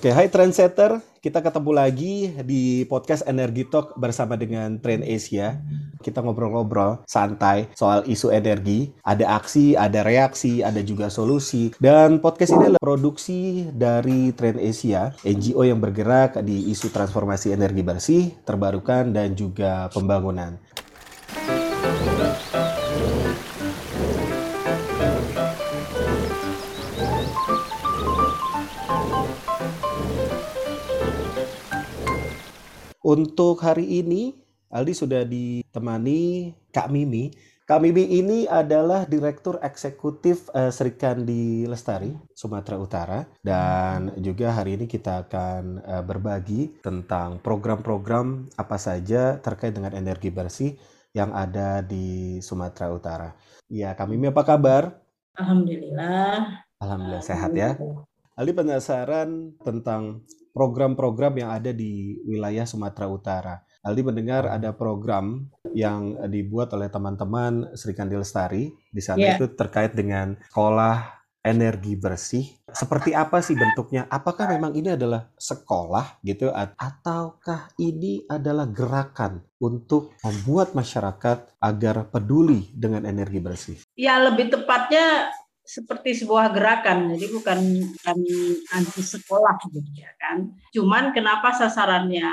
Oke, hai Trendsetter. Kita ketemu lagi di podcast Energi Talk bersama dengan Trend Asia. Kita ngobrol-ngobrol santai soal isu energi. Ada aksi, ada reaksi, ada juga solusi. Dan podcast ini adalah produksi dari Trend Asia, NGO yang bergerak di isu transformasi energi bersih, terbarukan, dan juga pembangunan. Untuk hari ini, Aldi sudah ditemani Kak Mimi. Kak Mimi ini adalah Direktur Eksekutif uh, Serikandi Lestari, Sumatera Utara. Dan juga hari ini kita akan uh, berbagi tentang program-program apa saja terkait dengan energi bersih yang ada di Sumatera Utara. Ya, Kak Mimi apa kabar? Alhamdulillah. Alhamdulillah sehat ya. Aldi penasaran tentang program-program yang ada di wilayah Sumatera Utara. Aldi mendengar ada program yang dibuat oleh teman-teman Sri Kandi Lestari di sana yeah. itu terkait dengan sekolah energi bersih. Seperti apa sih bentuknya? Apakah memang ini adalah sekolah gitu ataukah ini adalah gerakan untuk membuat masyarakat agar peduli dengan energi bersih? Ya, lebih tepatnya seperti sebuah gerakan, jadi bukan kami anti sekolah gitu ya kan. Cuman kenapa sasarannya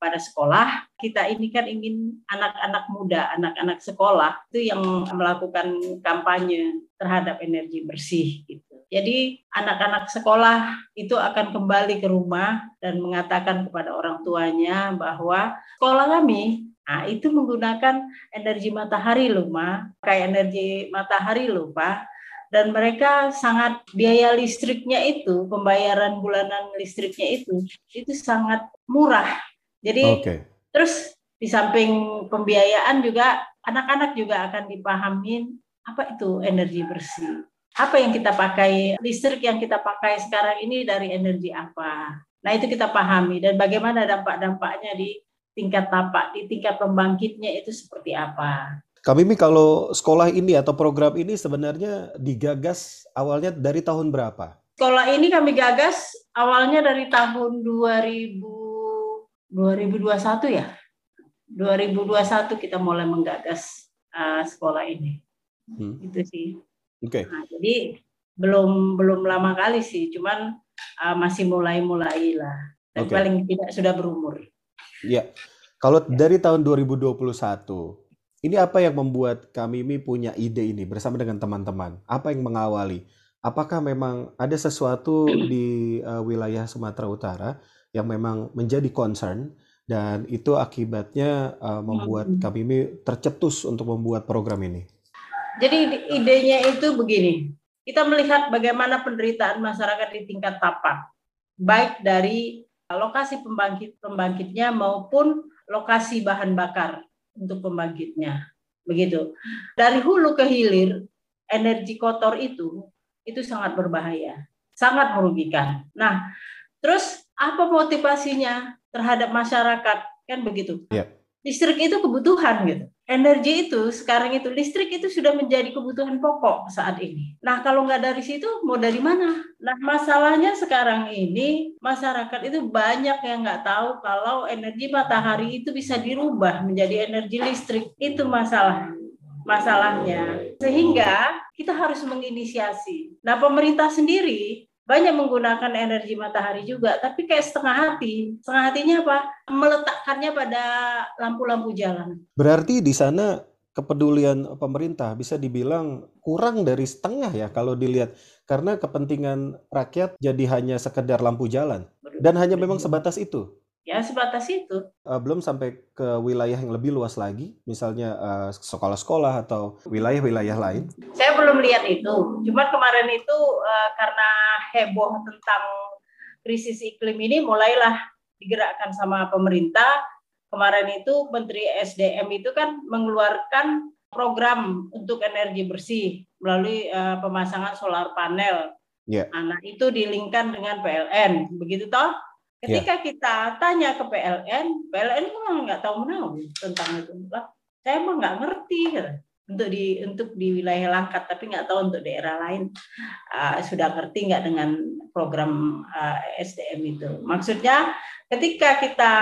pada sekolah? Kita ini kan ingin anak-anak muda, anak-anak sekolah itu yang melakukan kampanye terhadap energi bersih gitu. Jadi anak-anak sekolah itu akan kembali ke rumah dan mengatakan kepada orang tuanya bahwa sekolah kami Nah, itu menggunakan energi matahari loh, Ma. Kayak energi matahari loh, Pak dan mereka sangat biaya listriknya itu pembayaran bulanan listriknya itu itu sangat murah. Jadi okay. terus di samping pembiayaan juga anak-anak juga akan dipahamin apa itu energi bersih. Apa yang kita pakai listrik yang kita pakai sekarang ini dari energi apa? Nah itu kita pahami. Dan bagaimana dampak-dampaknya di tingkat tapak di tingkat pembangkitnya itu seperti apa Kak Mimi, kalau sekolah ini atau program ini sebenarnya digagas awalnya dari tahun berapa? Sekolah ini kami gagas awalnya dari tahun 2000, 2021 ya. 2021 kita mulai menggagas uh, sekolah ini. Hmm. Itu sih. Oke. Okay. Nah, jadi belum belum lama kali sih, cuman uh, masih mulai-mulai lah. Dan okay. paling tidak sudah berumur. Iya. Kalau ya. dari tahun 2021 ini apa yang membuat kami ini punya ide ini bersama dengan teman-teman? Apa yang mengawali? Apakah memang ada sesuatu di uh, wilayah Sumatera Utara yang memang menjadi concern dan itu akibatnya uh, membuat kami ini tercetus untuk membuat program ini? Jadi idenya itu begini, kita melihat bagaimana penderitaan masyarakat di tingkat tapak, baik dari lokasi pembangkit pembangkitnya maupun lokasi bahan bakar untuk pembangkitnya. Begitu. Dari hulu ke hilir, energi kotor itu itu sangat berbahaya, sangat merugikan. Nah, terus apa motivasinya terhadap masyarakat? Kan begitu. Yeah listrik itu kebutuhan gitu. Energi itu sekarang itu listrik itu sudah menjadi kebutuhan pokok saat ini. Nah kalau nggak dari situ mau dari mana? Nah masalahnya sekarang ini masyarakat itu banyak yang nggak tahu kalau energi matahari itu bisa dirubah menjadi energi listrik. Itu masalah masalahnya. Sehingga kita harus menginisiasi. Nah pemerintah sendiri banyak menggunakan energi matahari juga, tapi kayak setengah hati. Setengah hatinya apa? Meletakkannya pada lampu-lampu jalan. Berarti di sana kepedulian pemerintah bisa dibilang kurang dari setengah ya kalau dilihat karena kepentingan rakyat jadi hanya sekedar lampu jalan dan hanya memang sebatas itu. Ya sebatas itu. Uh, belum sampai ke wilayah yang lebih luas lagi, misalnya eh, sekolah-sekolah atau wilayah-wilayah lain. Saya belum lihat itu. Cuma kemarin itu uh, karena heboh tentang krisis iklim ini, mulailah digerakkan sama pemerintah. Kemarin itu Menteri SDM itu kan mengeluarkan program untuk energi bersih melalui uh, pemasangan solar panel. Yeah. Nah, itu dilingkan dengan PLN, begitu toh? Ketika yeah. kita tanya ke PLN, PLN memang nggak tahu menahu tentang itu. Lah, saya emang nggak ngerti. Untuk di untuk di wilayah Langkat tapi nggak tahu untuk daerah lain uh, sudah ngerti nggak dengan program uh, SDM itu maksudnya ketika kita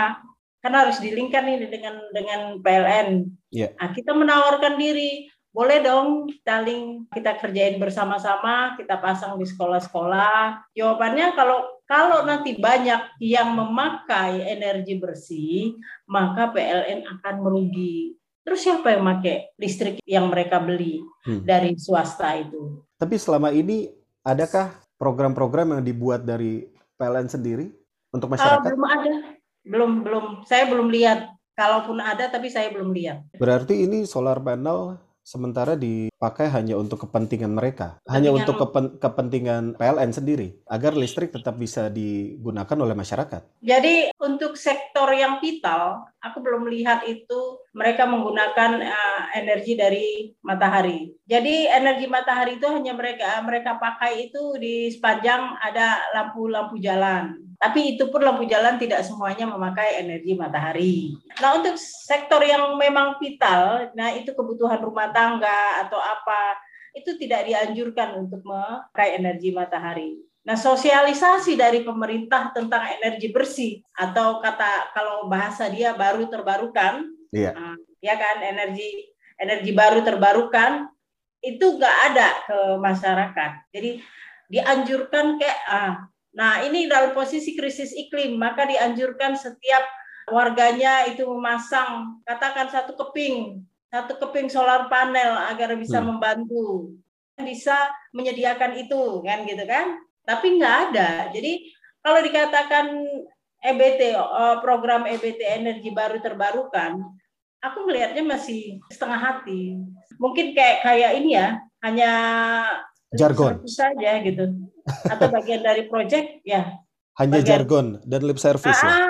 kan harus dilingkan ini dengan dengan PLN yeah. nah, kita menawarkan diri boleh dong kita link kita kerjain bersama-sama kita pasang di sekolah-sekolah jawabannya kalau kalau nanti banyak yang memakai energi bersih maka PLN akan merugi Terus siapa yang pakai listrik yang mereka beli hmm. dari swasta itu? Tapi selama ini adakah program-program yang dibuat dari PLN sendiri untuk ah, masyarakat? Uh, belum ada, belum belum. Saya belum lihat. Kalaupun ada, tapi saya belum lihat. Berarti ini solar panel sementara dipakai hanya untuk kepentingan mereka, kepentingan, hanya untuk kepen, kepentingan PLN sendiri, agar listrik tetap bisa digunakan oleh masyarakat. Jadi untuk sektor yang vital, aku belum melihat itu mereka menggunakan uh, energi dari matahari. Jadi energi matahari itu hanya mereka mereka pakai itu di sepanjang ada lampu-lampu jalan tapi itu pun lampu jalan tidak semuanya memakai energi matahari. Nah, untuk sektor yang memang vital, nah itu kebutuhan rumah tangga atau apa, itu tidak dianjurkan untuk memakai energi matahari. Nah, sosialisasi dari pemerintah tentang energi bersih atau kata kalau bahasa dia baru terbarukan, iya. Uh, ya kan energi energi baru terbarukan itu nggak ada ke masyarakat. Jadi dianjurkan kayak ah, Nah, ini dalam posisi krisis iklim, maka dianjurkan setiap warganya itu memasang katakan satu keping, satu keping solar panel agar bisa hmm. membantu, bisa menyediakan itu, kan gitu kan? Tapi nggak ada. Jadi kalau dikatakan EBT program EBT energi baru terbarukan, aku melihatnya masih setengah hati. Mungkin kayak kayak ini ya, hanya jargon saja gitu atau bagian dari project ya hanya bagian, jargon dan lip service ya? ah, ya?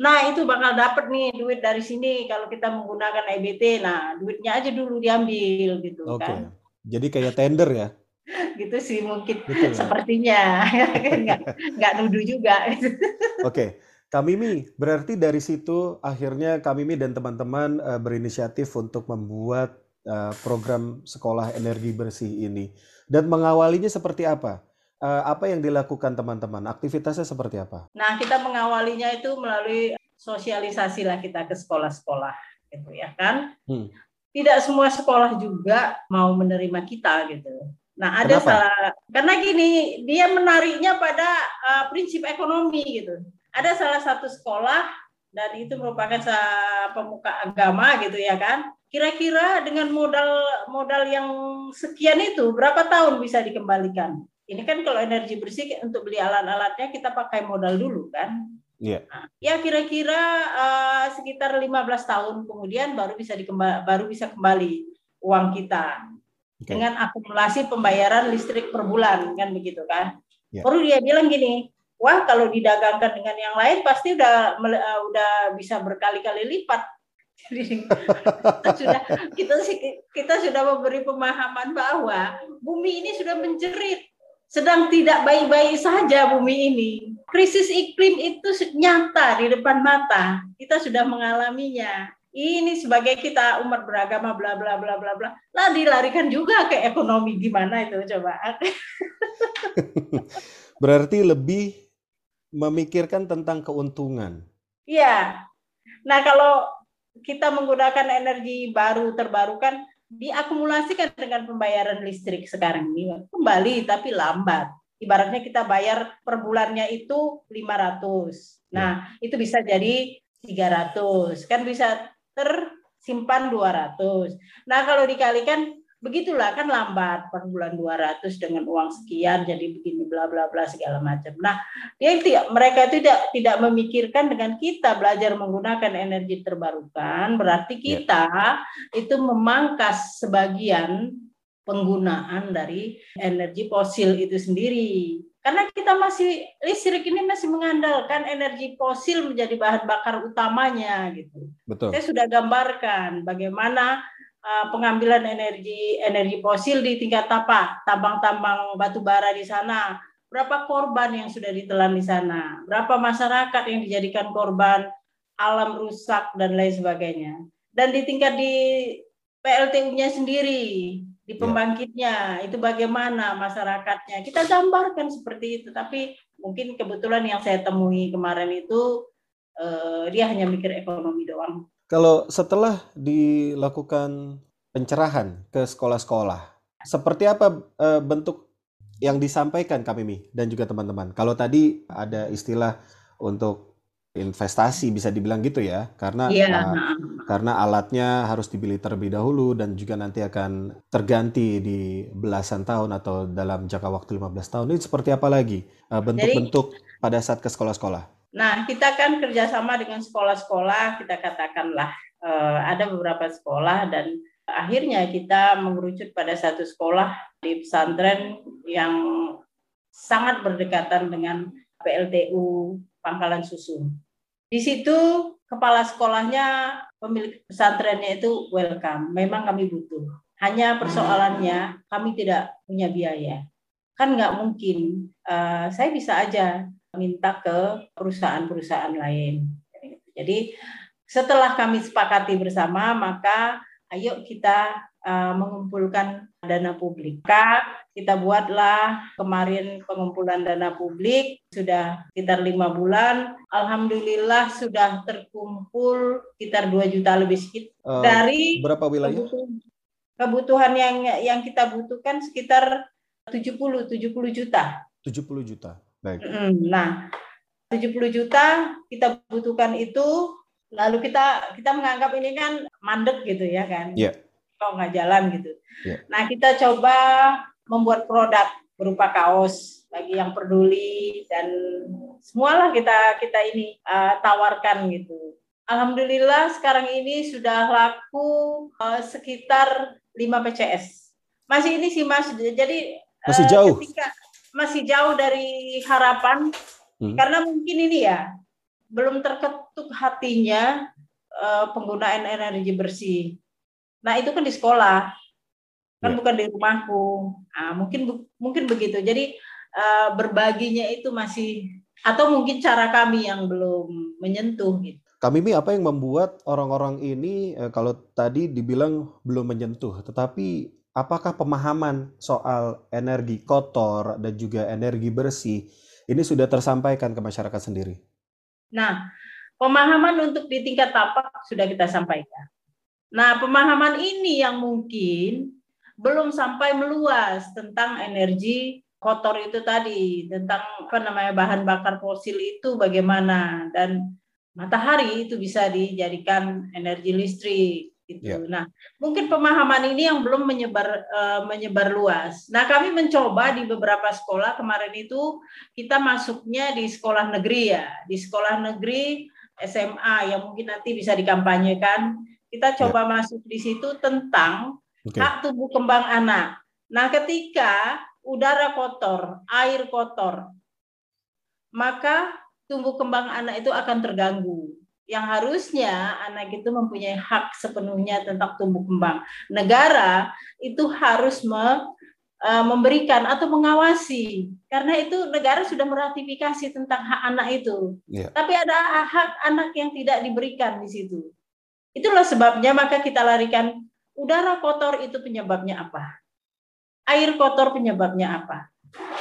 nah itu bakal dapat nih duit dari sini kalau kita menggunakan EBT nah duitnya aja dulu diambil gitu okay. kan jadi kayak tender ya gitu sih mungkin Betul, ya? sepertinya nggak nggak nuduh juga oke okay. Kamimi, berarti dari situ akhirnya Kamimi dan teman-teman uh, berinisiatif untuk membuat uh, program sekolah energi bersih ini. Dan mengawalinya seperti apa? uh, apa yang dilakukan teman-teman? Aktivitasnya seperti apa? Nah, kita mengawalinya itu melalui sosialisasi lah kita ke sekolah-sekolah, gitu ya kan? Hmm. Tidak semua sekolah juga mau menerima kita gitu. Nah, ada Kenapa? salah karena gini, dia menariknya pada uh, prinsip ekonomi gitu. Ada salah satu sekolah dan itu merupakan pemuka agama gitu ya kan. Kira-kira dengan modal modal yang sekian itu berapa tahun bisa dikembalikan? ini kan kalau energi bersih untuk beli alat-alatnya kita pakai modal dulu kan. Iya. Yeah. ya kira-kira uh, sekitar 15 tahun kemudian baru bisa dikembali, baru bisa kembali uang kita okay. dengan akumulasi pembayaran listrik per bulan kan begitu kan. Yeah. Baru dia bilang gini, wah kalau didagangkan dengan yang lain pasti udah uh, udah bisa berkali-kali lipat. Jadi kita sudah kita kita sudah memberi pemahaman bahwa bumi ini sudah menjerit sedang tidak baik-baik saja bumi ini. Krisis iklim itu nyata di depan mata. Kita sudah mengalaminya. Ini sebagai kita umat beragama bla bla bla bla bla. Lah dilarikan juga ke ekonomi gimana itu coba. Berarti lebih memikirkan tentang keuntungan. Iya. Nah, kalau kita menggunakan energi baru terbarukan diakumulasikan dengan pembayaran listrik sekarang ini kembali tapi lambat. Ibaratnya kita bayar per bulannya itu 500. Nah, ya. itu bisa jadi 300. Kan bisa tersimpan 200. Nah, kalau dikalikan begitulah kan lambat per bulan 200 dengan uang sekian jadi begini bla bla bla segala macam. Nah, dia tidak mereka tidak tidak memikirkan dengan kita belajar menggunakan energi terbarukan berarti ya. kita yeah. itu memangkas sebagian penggunaan dari energi fosil itu sendiri. Karena kita masih listrik ini masih mengandalkan energi fosil menjadi bahan bakar utamanya gitu. Betul. Saya sudah gambarkan bagaimana pengambilan energi energi fosil di tingkat apa? Tambang-tambang batu bara di sana. Berapa korban yang sudah ditelan di sana? Berapa masyarakat yang dijadikan korban alam rusak dan lain sebagainya? Dan di tingkat di PLTU-nya sendiri di ya. pembangkitnya itu bagaimana masyarakatnya? Kita gambarkan seperti itu tapi mungkin kebetulan yang saya temui kemarin itu uh, dia hanya mikir ekonomi doang. Kalau setelah dilakukan pencerahan ke sekolah-sekolah, seperti apa uh, bentuk yang disampaikan kami Mi dan juga teman-teman? Kalau tadi ada istilah untuk investasi bisa dibilang gitu ya karena yeah. uh, karena alatnya harus dibeli terlebih dahulu dan juga nanti akan terganti di belasan tahun atau dalam jangka waktu 15 tahun ini seperti apa lagi uh, bentuk-bentuk pada saat ke sekolah-sekolah nah kita kan kerjasama dengan sekolah-sekolah kita katakanlah uh, ada beberapa sekolah dan akhirnya kita mengerucut pada satu sekolah di pesantren yang sangat berdekatan dengan PLTU Pangkalan Susu. Di situ kepala sekolahnya pemilik pesantrennya itu welcome. Memang kami butuh. Hanya persoalannya kami tidak punya biaya. Kan nggak mungkin. Uh, saya bisa aja minta ke perusahaan-perusahaan lain. Jadi setelah kami sepakati bersama, maka ayo kita uh, mengumpulkan dana publik. Maka kita buatlah kemarin pengumpulan dana publik sudah sekitar lima bulan. Alhamdulillah sudah terkumpul sekitar 2 juta lebih sedikit uh, dari berapa wilayah? Kebutuhan, kebutuhan yang yang kita butuhkan sekitar 70 70 juta. 70 juta. Baik. Nah, 70 juta kita butuhkan itu lalu kita kita menganggap ini kan mandek gitu ya kan. Iya. Yeah kok nggak jalan gitu. Yeah. Nah kita coba membuat produk berupa kaos bagi yang peduli dan semualah kita kita ini uh, tawarkan gitu. Alhamdulillah sekarang ini sudah laku uh, sekitar 5 PCS. Masih ini sih Mas. Jadi masih uh, jauh. Ketika, masih jauh dari harapan hmm. karena mungkin ini ya belum terketuk hatinya uh, penggunaan energi bersih. Nah itu kan di sekolah, kan ya. bukan di rumahku. Nah, mungkin mungkin begitu. Jadi uh, berbaginya itu masih atau mungkin cara kami yang belum menyentuh gitu. Kami ini apa yang membuat orang-orang ini eh, kalau tadi dibilang belum menyentuh, tetapi apakah pemahaman soal energi kotor dan juga energi bersih ini sudah tersampaikan ke masyarakat sendiri? Nah, pemahaman untuk di tingkat tapak sudah kita sampaikan. Nah, pemahaman ini yang mungkin belum sampai meluas tentang energi kotor itu tadi, tentang apa namanya bahan bakar fosil itu bagaimana dan matahari itu bisa dijadikan energi listrik gitu. Yeah. Nah, mungkin pemahaman ini yang belum menyebar uh, menyebar luas. Nah, kami mencoba di beberapa sekolah kemarin itu kita masuknya di sekolah negeri ya, di sekolah negeri SMA yang mungkin nanti bisa dikampanyekan kita ya. coba ya. masuk di situ tentang okay. hak tubuh kembang anak. Nah, ketika udara kotor, air kotor, maka tumbuh kembang anak itu akan terganggu. Yang harusnya anak itu mempunyai hak sepenuhnya tentang tumbuh kembang. Negara itu harus me, e, memberikan atau mengawasi karena itu negara sudah meratifikasi tentang hak anak itu. Yeah. Tapi ada hak anak yang tidak diberikan di situ. Itulah sebabnya maka kita larikan udara kotor itu penyebabnya apa? Air kotor penyebabnya apa?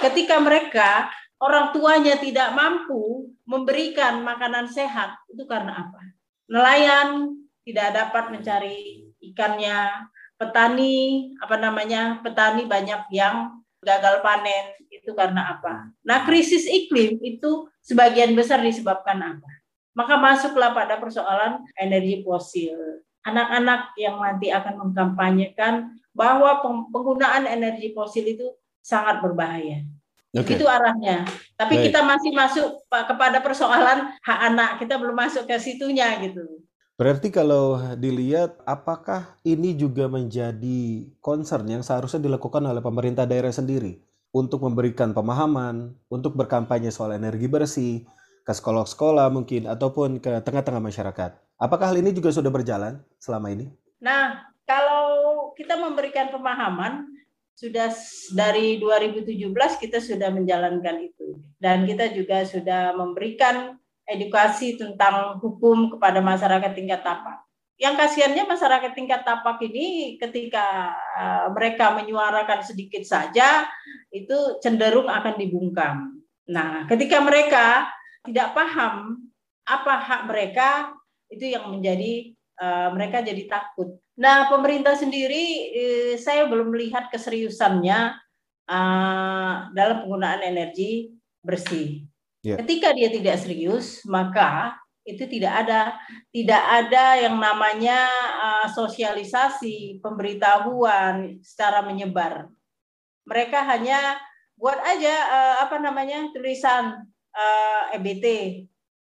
Ketika mereka orang tuanya tidak mampu memberikan makanan sehat, itu karena apa? Nelayan tidak dapat mencari ikannya, petani apa namanya? Petani banyak yang gagal panen, itu karena apa? Nah, krisis iklim itu sebagian besar disebabkan apa? maka masuklah pada persoalan energi fosil. Anak-anak yang nanti akan mengkampanyekan bahwa penggunaan energi fosil itu sangat berbahaya. Okay. Itu arahnya. Tapi Baik. kita masih masuk kepada persoalan hak anak. Kita belum masuk ke situnya gitu. Berarti kalau dilihat apakah ini juga menjadi concern yang seharusnya dilakukan oleh pemerintah daerah sendiri untuk memberikan pemahaman, untuk berkampanye soal energi bersih, ke sekolah-sekolah mungkin ataupun ke tengah-tengah masyarakat. Apakah hal ini juga sudah berjalan selama ini? Nah, kalau kita memberikan pemahaman sudah dari 2017 kita sudah menjalankan itu dan kita juga sudah memberikan edukasi tentang hukum kepada masyarakat tingkat tapak. yang kasihannya masyarakat tingkat tapak ini ketika uh, mereka menyuarakan sedikit saja itu cenderung akan dibungkam. Nah, ketika mereka tidak paham apa hak mereka, itu yang menjadi uh, mereka jadi takut. Nah, pemerintah sendiri uh, saya belum melihat keseriusannya uh, dalam penggunaan energi bersih. Yeah. Ketika dia tidak serius, maka itu tidak ada tidak ada yang namanya uh, sosialisasi pemberitahuan secara menyebar mereka hanya buat aja uh, apa namanya tulisan uh, eh, EBT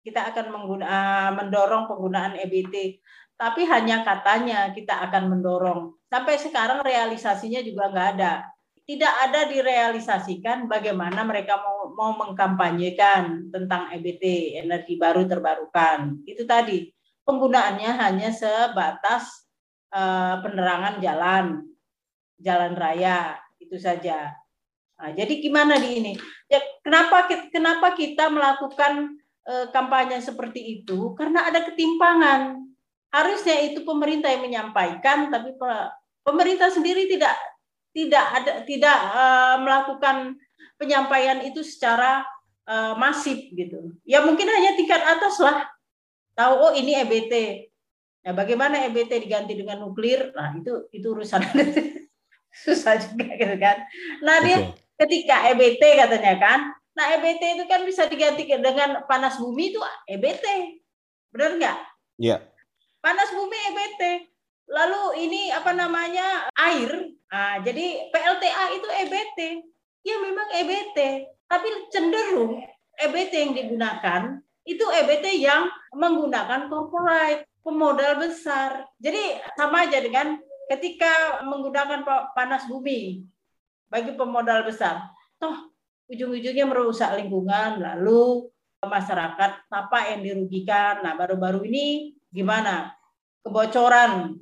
kita akan mengguna, uh, mendorong penggunaan EBT tapi hanya katanya kita akan mendorong sampai sekarang realisasinya juga nggak ada tidak ada direalisasikan bagaimana mereka mau, mau mengkampanyekan tentang EBT energi baru terbarukan. Itu tadi penggunaannya hanya sebatas uh, penerangan jalan, jalan raya itu saja. Nah, jadi gimana di ini? Ya, kenapa kenapa kita melakukan uh, kampanye seperti itu? Karena ada ketimpangan. Harusnya itu pemerintah yang menyampaikan, tapi pemerintah sendiri tidak tidak ada tidak uh, melakukan penyampaian itu secara uh, masif gitu. Ya mungkin hanya tingkat atas lah. Tahu oh ini EBT. Ya bagaimana EBT diganti dengan nuklir? Nah, itu itu urusan susah juga gitu kan. Nah, dia ketika EBT katanya kan. Nah, EBT itu kan bisa diganti dengan panas bumi itu EBT. Benar nggak? Iya. Panas bumi EBT. Lalu ini apa namanya? air Nah, jadi PLTA itu EBT. Ya memang EBT, tapi cenderung EBT yang digunakan itu EBT yang menggunakan corporate, pemodal besar. Jadi sama aja dengan ketika menggunakan panas bumi bagi pemodal besar. Toh ujung-ujungnya merusak lingkungan, lalu masyarakat apa yang dirugikan. Nah, baru-baru ini gimana? Kebocoran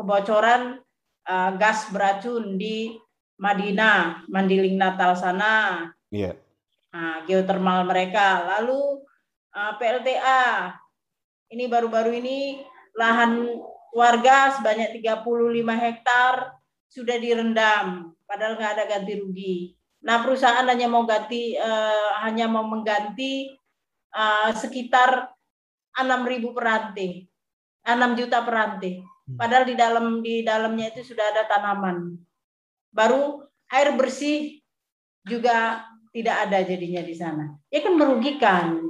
kebocoran uh, gas beracun di Madinah, Mandiling Natal sana. Iya. Yeah. Nah, geotermal mereka. Lalu uh, PLTA. Ini baru-baru ini lahan warga sebanyak 35 hektar sudah direndam, padahal nggak ada ganti rugi. Nah, perusahaan hanya mau ganti uh, hanya mau mengganti uh, sekitar 6.000 peranti, 6 juta peranti. Hmm. Padahal di dalam di dalamnya itu sudah ada tanaman. Baru air bersih juga tidak ada jadinya di sana. Ya kan merugikan.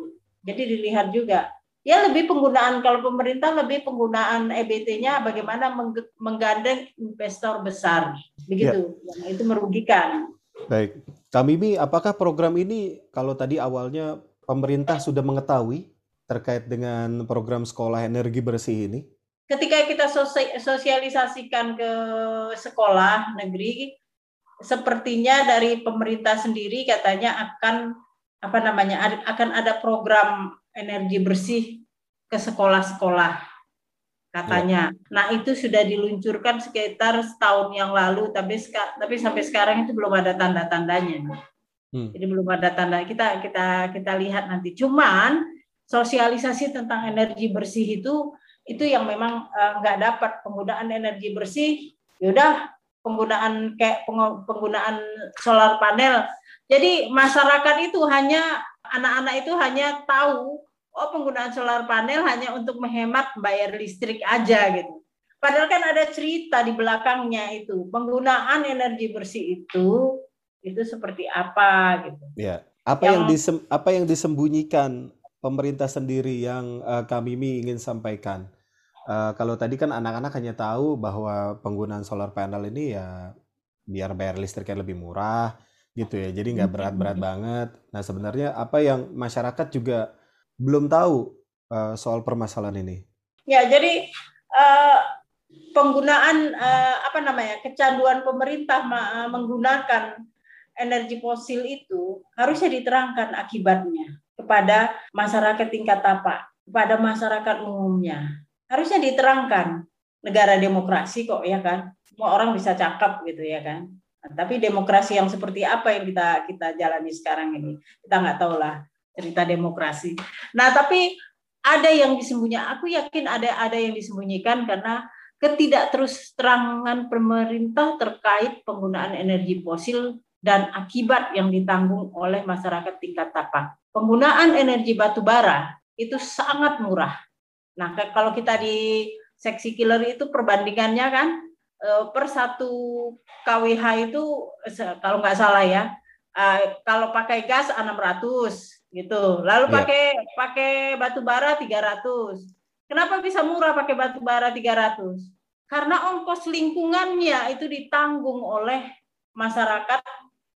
Jadi dilihat juga. Ya lebih penggunaan kalau pemerintah lebih penggunaan EBT-nya bagaimana menggandeng investor besar. Begitu. Ya. Yang itu merugikan. Baik. Kami apakah program ini kalau tadi awalnya pemerintah sudah mengetahui terkait dengan program sekolah energi bersih ini? ketika kita sosialisasikan ke sekolah negeri sepertinya dari pemerintah sendiri katanya akan apa namanya akan ada program energi bersih ke sekolah-sekolah katanya. Ya. Nah itu sudah diluncurkan sekitar setahun yang lalu, tapi tapi sampai sekarang itu belum ada tanda-tandanya. Hmm. Jadi belum ada tanda. Kita kita kita lihat nanti. Cuman sosialisasi tentang energi bersih itu itu yang memang eh, nggak uh, dapat. Penggunaan energi bersih yaudah penggunaan kayak penggunaan solar panel. Jadi masyarakat itu hanya anak-anak itu hanya tahu oh penggunaan solar panel hanya untuk menghemat bayar listrik aja gitu. Padahal kan ada cerita di belakangnya itu penggunaan energi bersih itu itu seperti apa gitu. Ya apa yang, yang disem, apa yang disembunyikan pemerintah sendiri yang uh, kami ingin sampaikan Uh, kalau tadi kan anak-anak hanya tahu bahwa penggunaan solar panel ini ya biar bayar listriknya lebih murah gitu ya, jadi nggak berat-berat banget. Nah sebenarnya apa yang masyarakat juga belum tahu uh, soal permasalahan ini? Ya jadi uh, penggunaan uh, apa namanya kecanduan pemerintah menggunakan energi fosil itu harusnya diterangkan akibatnya kepada masyarakat tingkat tapak, kepada masyarakat umumnya. Harusnya diterangkan negara demokrasi kok ya kan? Semua orang bisa cakap gitu ya kan? Nah, tapi demokrasi yang seperti apa yang kita kita jalani sekarang ini? Kita nggak tahu lah cerita demokrasi. Nah tapi ada yang disembunyikan. Aku yakin ada ada yang disembunyikan karena ketidak terus terangan pemerintah terkait penggunaan energi fosil dan akibat yang ditanggung oleh masyarakat tingkat tapak. Penggunaan energi batu bara itu sangat murah. Nah, kalau kita di seksi killer itu perbandingannya kan eh, per satu kWh itu kalau nggak salah ya, eh, kalau pakai gas 600 gitu. Lalu yeah. pakai pakai batu bara 300. Kenapa bisa murah pakai batu bara 300? Karena ongkos lingkungannya itu ditanggung oleh masyarakat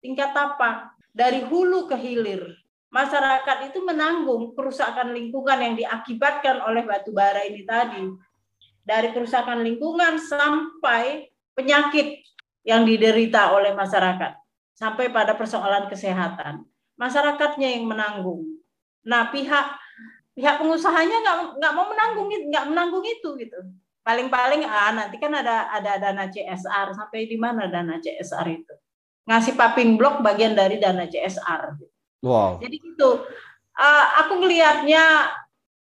tingkat tapak dari hulu ke hilir. Masyarakat itu menanggung kerusakan lingkungan yang diakibatkan oleh batu bara ini tadi. Dari kerusakan lingkungan sampai penyakit yang diderita oleh masyarakat sampai pada persoalan kesehatan masyarakatnya yang menanggung. Nah pihak pihak pengusahanya nggak nggak mau menanggung nggak menanggung itu gitu. Paling-paling ah nanti kan ada ada dana CSR sampai di mana dana CSR itu ngasih paping blok bagian dari dana CSR. Wow. Jadi gitu. Uh, aku melihatnya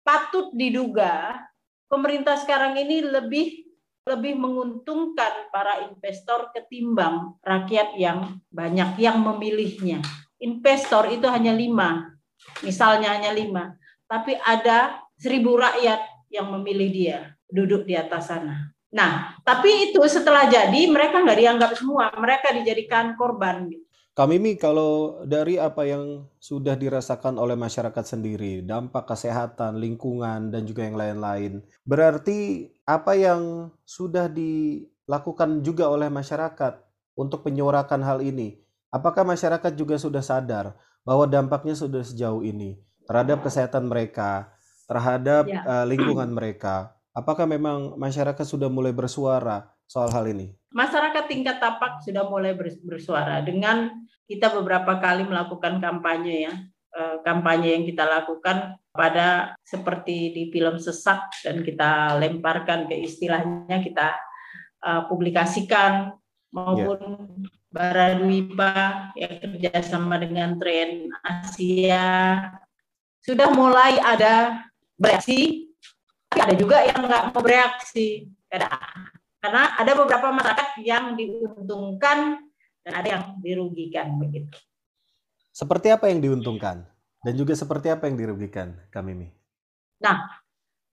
patut diduga pemerintah sekarang ini lebih lebih menguntungkan para investor ketimbang rakyat yang banyak yang memilihnya investor itu hanya lima, misalnya hanya lima, tapi ada seribu rakyat yang memilih dia duduk di atas sana. Nah, tapi itu setelah jadi mereka nggak dianggap semua, mereka dijadikan korban. Kak Mimi, kalau dari apa yang sudah dirasakan oleh masyarakat sendiri, dampak kesehatan, lingkungan, dan juga yang lain-lain, berarti apa yang sudah dilakukan juga oleh masyarakat untuk menyuarakan hal ini? Apakah masyarakat juga sudah sadar bahwa dampaknya sudah sejauh ini terhadap kesehatan mereka, terhadap ya. uh, lingkungan mereka? Apakah memang masyarakat sudah mulai bersuara soal hal ini? Masyarakat tingkat tapak sudah mulai bersuara dengan kita beberapa kali melakukan kampanye ya. Eh, kampanye yang kita lakukan pada seperti di film sesak dan kita lemparkan ke istilahnya kita uh, publikasikan maupun yeah. Baradwipa yang kerjasama dengan tren Asia sudah mulai ada bereaksi, tapi ada juga yang nggak mau bereaksi. Karena ada beberapa masyarakat yang diuntungkan dan ada yang dirugikan begitu. Seperti apa yang diuntungkan dan juga seperti apa yang dirugikan, Kamimi? Nah,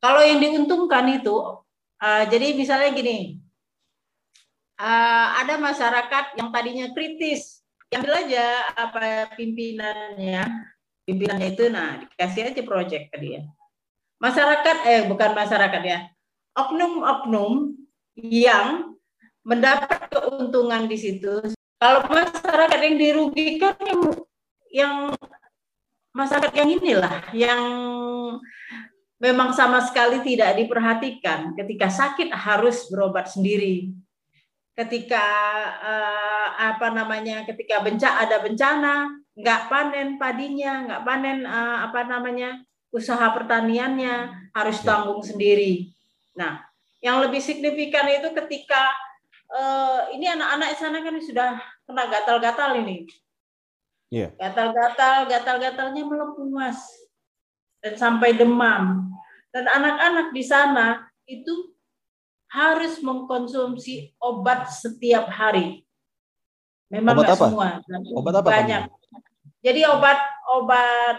kalau yang diuntungkan itu, uh, jadi misalnya gini, uh, ada masyarakat yang tadinya kritis, yang aja apa pimpinannya, pimpinannya itu, nah dikasih aja proyek ke dia. Masyarakat, eh bukan masyarakat ya, oknum-oknum yang mendapat keuntungan di situ. Kalau masyarakat yang dirugikan yang, yang masyarakat yang inilah yang memang sama sekali tidak diperhatikan. Ketika sakit harus berobat sendiri ketika uh, apa namanya ketika bencana ada bencana nggak panen padinya nggak panen uh, apa namanya usaha pertaniannya harus ya. tanggung sendiri nah yang lebih signifikan itu ketika uh, ini anak-anak sana kan sudah kena gatal-gatal ini yeah. gatal-gatal gatal-gatalnya melepuas dan sampai demam dan anak-anak di sana itu harus mengkonsumsi obat setiap hari. Memang obat apa? semua, obat apa banyak. Kamu? Jadi obat obat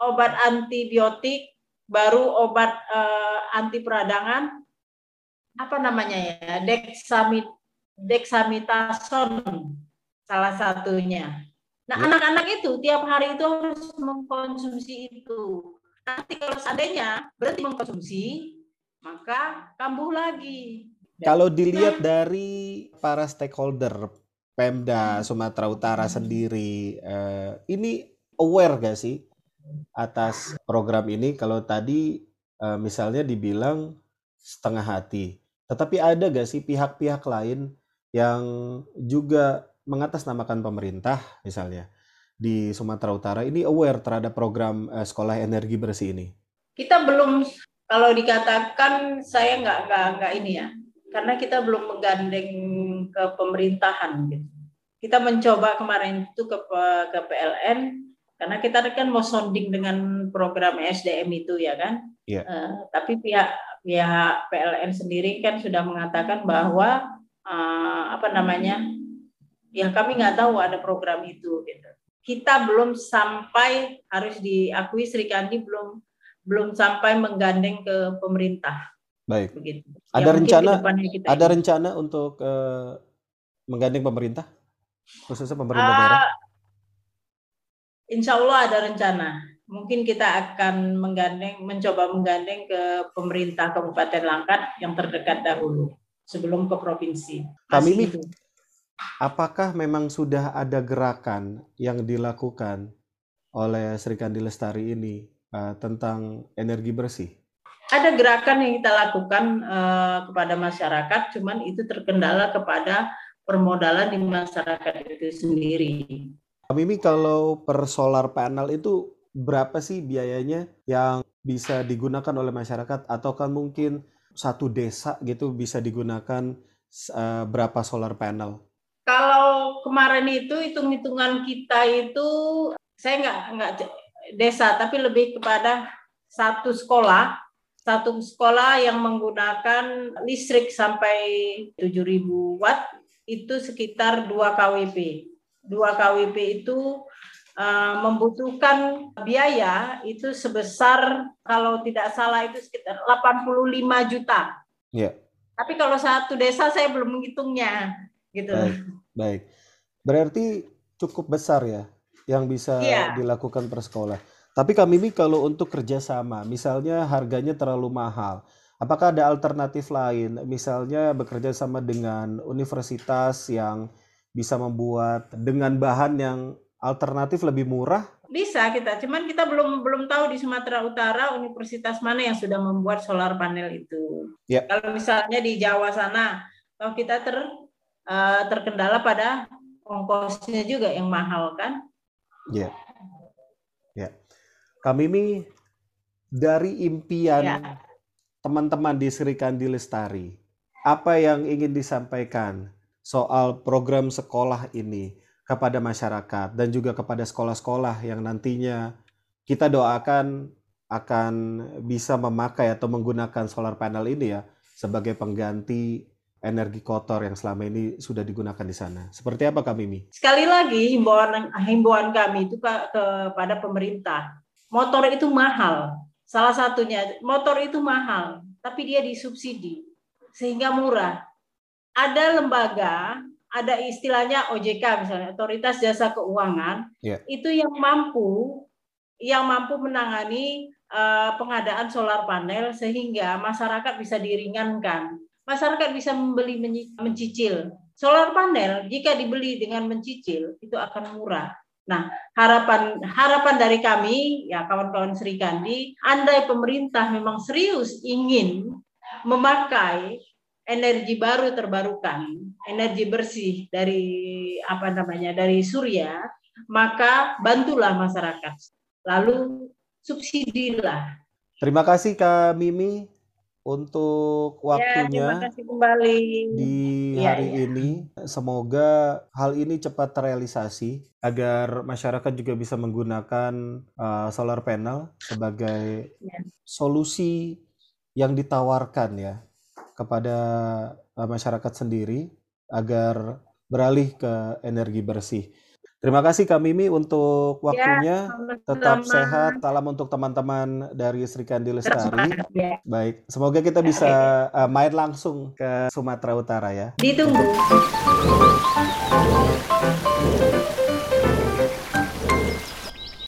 obat antibiotik, baru obat uh, anti peradangan, apa namanya ya, dexamit dexamitason salah satunya. Nah ya. anak-anak itu tiap hari itu harus mengkonsumsi itu. Nanti kalau seandainya berhenti mengkonsumsi, maka kambuh lagi. Kalau dilihat dari para stakeholder Pemda hmm. Sumatera Utara sendiri, eh, ini aware gak sih atas program ini? Kalau tadi eh, misalnya dibilang setengah hati, tetapi ada gak sih pihak-pihak lain yang juga mengatasnamakan pemerintah misalnya di Sumatera Utara ini aware terhadap program eh, sekolah energi bersih ini? Kita belum kalau dikatakan saya nggak nggak nggak ini ya, karena kita belum menggandeng ke pemerintahan gitu. Kita mencoba kemarin itu ke ke PLN karena kita kan mau sounding dengan program SDM itu ya kan. Iya. Uh, tapi pihak pihak PLN sendiri kan sudah mengatakan bahwa uh, apa namanya ya kami nggak tahu ada program itu gitu. Kita belum sampai harus diakui Sri Kandi belum belum sampai menggandeng ke pemerintah. Baik. Begitu. Ada ya, rencana ada ini. rencana untuk uh, menggandeng pemerintah khususnya pemerintah uh, daerah? Insya Allah ada rencana. Mungkin kita akan menggandeng, mencoba menggandeng ke pemerintah Kabupaten Langkat yang terdekat dahulu sebelum ke provinsi. Kami ini, apakah memang sudah ada gerakan yang dilakukan oleh Sri Kandi Lestari ini uh, tentang energi bersih? Ada gerakan yang kita lakukan uh, kepada masyarakat, cuman itu terkendala kepada permodalan di masyarakat itu sendiri. Mimi kalau per solar panel itu berapa sih biayanya yang bisa digunakan oleh masyarakat atau kan mungkin satu desa gitu bisa digunakan uh, berapa solar panel? Kalau kemarin itu hitung-hitungan kita itu saya nggak nggak desa tapi lebih kepada satu sekolah satu sekolah yang menggunakan listrik sampai 7000 watt itu sekitar 2 kWp. 2 kWp itu uh, membutuhkan biaya itu sebesar kalau tidak salah itu sekitar 85 juta. Ya. Tapi kalau satu desa saya belum menghitungnya gitu. Baik. Baik. Berarti cukup besar ya yang bisa ya. dilakukan per sekolah. Tapi kami ini kalau untuk kerjasama, misalnya harganya terlalu mahal, apakah ada alternatif lain? Misalnya bekerja sama dengan universitas yang bisa membuat dengan bahan yang alternatif lebih murah? Bisa kita, cuman kita belum belum tahu di Sumatera Utara universitas mana yang sudah membuat solar panel itu. Ya. Kalau misalnya di Jawa sana, kalau kita ter uh, terkendala pada ongkosnya juga yang mahal kan? Ya. Ya. Kami ini dari impian ya. teman-teman di Sri Kandi Lestari, apa yang ingin disampaikan soal program sekolah ini kepada masyarakat dan juga kepada sekolah-sekolah yang nantinya kita doakan akan bisa memakai atau menggunakan solar panel ini ya sebagai pengganti energi kotor yang selama ini sudah digunakan di sana. Seperti apa Kak Mimi? Sekali lagi himbauan himbauan kami itu kepada pemerintah motor itu mahal. Salah satunya motor itu mahal, tapi dia disubsidi sehingga murah. Ada lembaga, ada istilahnya OJK misalnya, Otoritas Jasa Keuangan, yeah. itu yang mampu yang mampu menangani uh, pengadaan solar panel sehingga masyarakat bisa diringankan. Masyarakat bisa membeli mencicil. Solar panel jika dibeli dengan mencicil itu akan murah Nah, harapan harapan dari kami ya kawan-kawan Sri Kandi, andai pemerintah memang serius ingin memakai energi baru terbarukan, energi bersih dari apa namanya dari surya, maka bantulah masyarakat. Lalu subsidilah. Terima kasih Kak Mimi untuk ya, waktunya ya, kembali. di ya, hari ya. ini. Semoga hal ini cepat terrealisasi agar masyarakat juga bisa menggunakan uh, solar panel sebagai ya. solusi yang ditawarkan ya kepada uh, masyarakat sendiri agar beralih ke energi bersih. Terima kasih Kak Mimi untuk ya, waktunya. Ya, Tetap sehat. Salam untuk teman-teman dari Sri Kandi Lestari. Ya. Baik, semoga kita bisa uh, main langsung ke Sumatera Utara ya. Ditunggu.